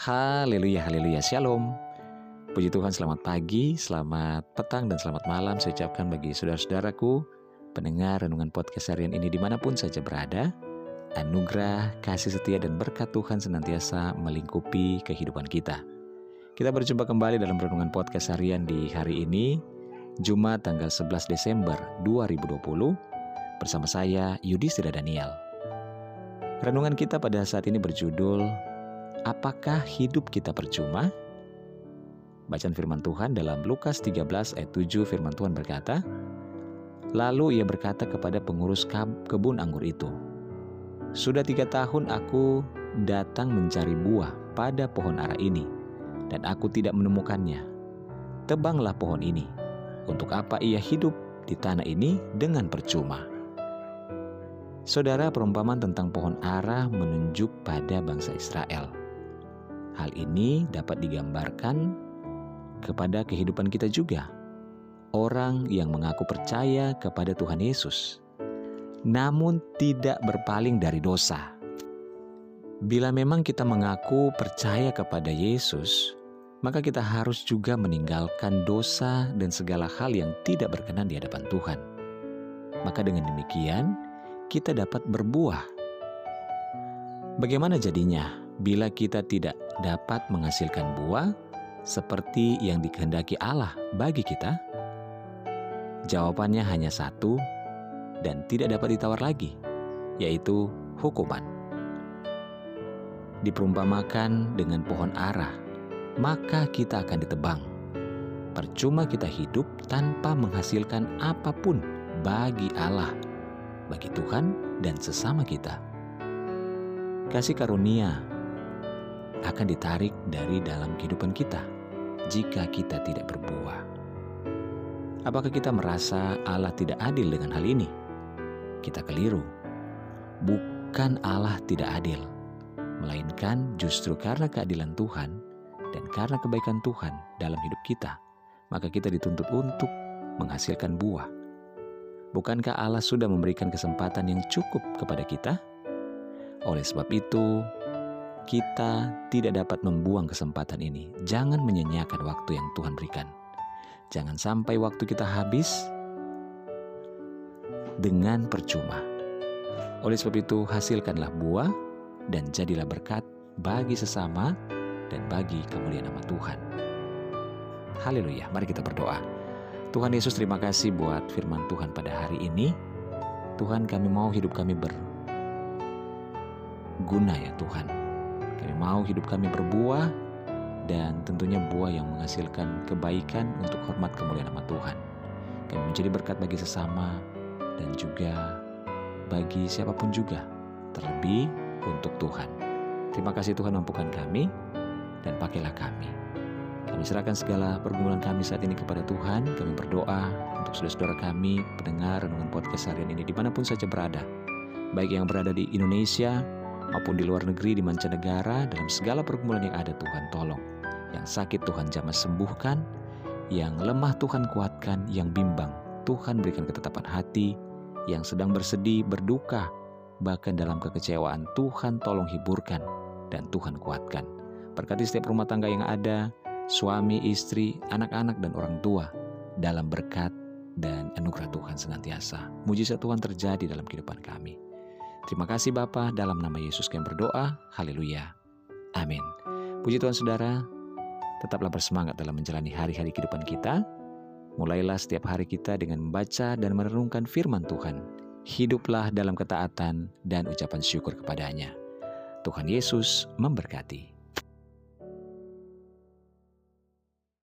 Haleluya, haleluya, shalom. Puji Tuhan, selamat pagi, selamat petang, dan selamat malam saya ucapkan bagi saudara-saudaraku, pendengar renungan podcast harian ini di mana pun saja berada. Anugerah, kasih setia, dan berkat Tuhan senantiasa melingkupi kehidupan kita. Kita berjumpa kembali dalam renungan podcast harian di hari ini, Jumat tanggal 11 Desember 2020, bersama saya Yudhistira Daniel. Renungan kita pada saat ini berjudul Apakah hidup kita percuma? Bacaan firman Tuhan dalam Lukas 13 ayat 7 firman Tuhan berkata, Lalu ia berkata kepada pengurus kebun anggur itu, Sudah tiga tahun aku datang mencari buah pada pohon ara ini, dan aku tidak menemukannya. Tebanglah pohon ini. Untuk apa ia hidup di tanah ini dengan percuma? Saudara, perumpamaan tentang pohon ara menunjuk pada bangsa Israel – Hal ini dapat digambarkan kepada kehidupan kita juga. Orang yang mengaku percaya kepada Tuhan Yesus, namun tidak berpaling dari dosa. Bila memang kita mengaku percaya kepada Yesus, maka kita harus juga meninggalkan dosa dan segala hal yang tidak berkenan di hadapan Tuhan. Maka dengan demikian, kita dapat berbuah. Bagaimana jadinya bila kita tidak dapat menghasilkan buah seperti yang dikehendaki Allah bagi kita? Jawabannya hanya satu dan tidak dapat ditawar lagi, yaitu hukuman. Diperumpamakan dengan pohon ara, maka kita akan ditebang. Percuma kita hidup tanpa menghasilkan apa pun bagi Allah, bagi Tuhan, dan sesama kita. Kasih karunia akan ditarik dari dalam kehidupan kita jika kita tidak berbuah. Apakah kita merasa Allah tidak adil dengan hal ini? Kita keliru. Bukan Allah tidak adil, melainkan justru karena keadilan Tuhan dan karena kebaikan Tuhan dalam hidup kita, maka kita dituntut untuk menghasilkan buah. Bukankah Allah sudah memberikan kesempatan yang cukup kepada kita? Oleh sebab itu, kita tidak dapat membuang kesempatan ini. Jangan menyanyiakan waktu yang Tuhan berikan. Jangan sampai waktu kita habis dengan percuma. Oleh sebab itu, hasilkanlah buah dan jadilah berkat bagi sesama dan bagi kemuliaan nama Tuhan. Haleluya, mari kita berdoa. Tuhan Yesus terima kasih buat firman Tuhan pada hari ini. Tuhan kami mau hidup kami berguna ya Tuhan kami mau hidup kami berbuah dan tentunya buah yang menghasilkan kebaikan untuk hormat kemuliaan nama Tuhan. Kami menjadi berkat bagi sesama dan juga bagi siapa pun juga, terlebih untuk Tuhan. Terima kasih Tuhan mampukan kami dan pakailah kami. Kami serahkan segala pergumulan kami saat ini kepada Tuhan. Kami berdoa untuk saudara-saudara kami, pendengar dengan podcast harian ini di mana pun saja berada. Baik yang berada di Indonesia, maupun di luar negeri, di mancanegara, dalam segala pergumulan yang ada Tuhan tolong. Yang sakit Tuhan jamah sembuhkan, yang lemah Tuhan kuatkan, yang bimbang Tuhan berikan ketetapan hati, yang sedang bersedih, berduka, bahkan dalam kekecewaan Tuhan tolong hiburkan dan Tuhan kuatkan. Berkati setiap rumah tangga yang ada, suami, istri, anak-anak, dan orang tua dalam berkat dan anugerah Tuhan senantiasa. Mujizat Tuhan terjadi dalam kehidupan kami. Terima kasih Bapa dalam nama Yesus kami berdoa. Haleluya. Amin. Puji Tuhan Saudara, tetaplah bersemangat dalam menjalani hari-hari kehidupan kita. Mulailah setiap hari kita dengan membaca dan merenungkan firman Tuhan. Hiduplah dalam ketaatan dan ucapan syukur kepadanya. Tuhan Yesus memberkati.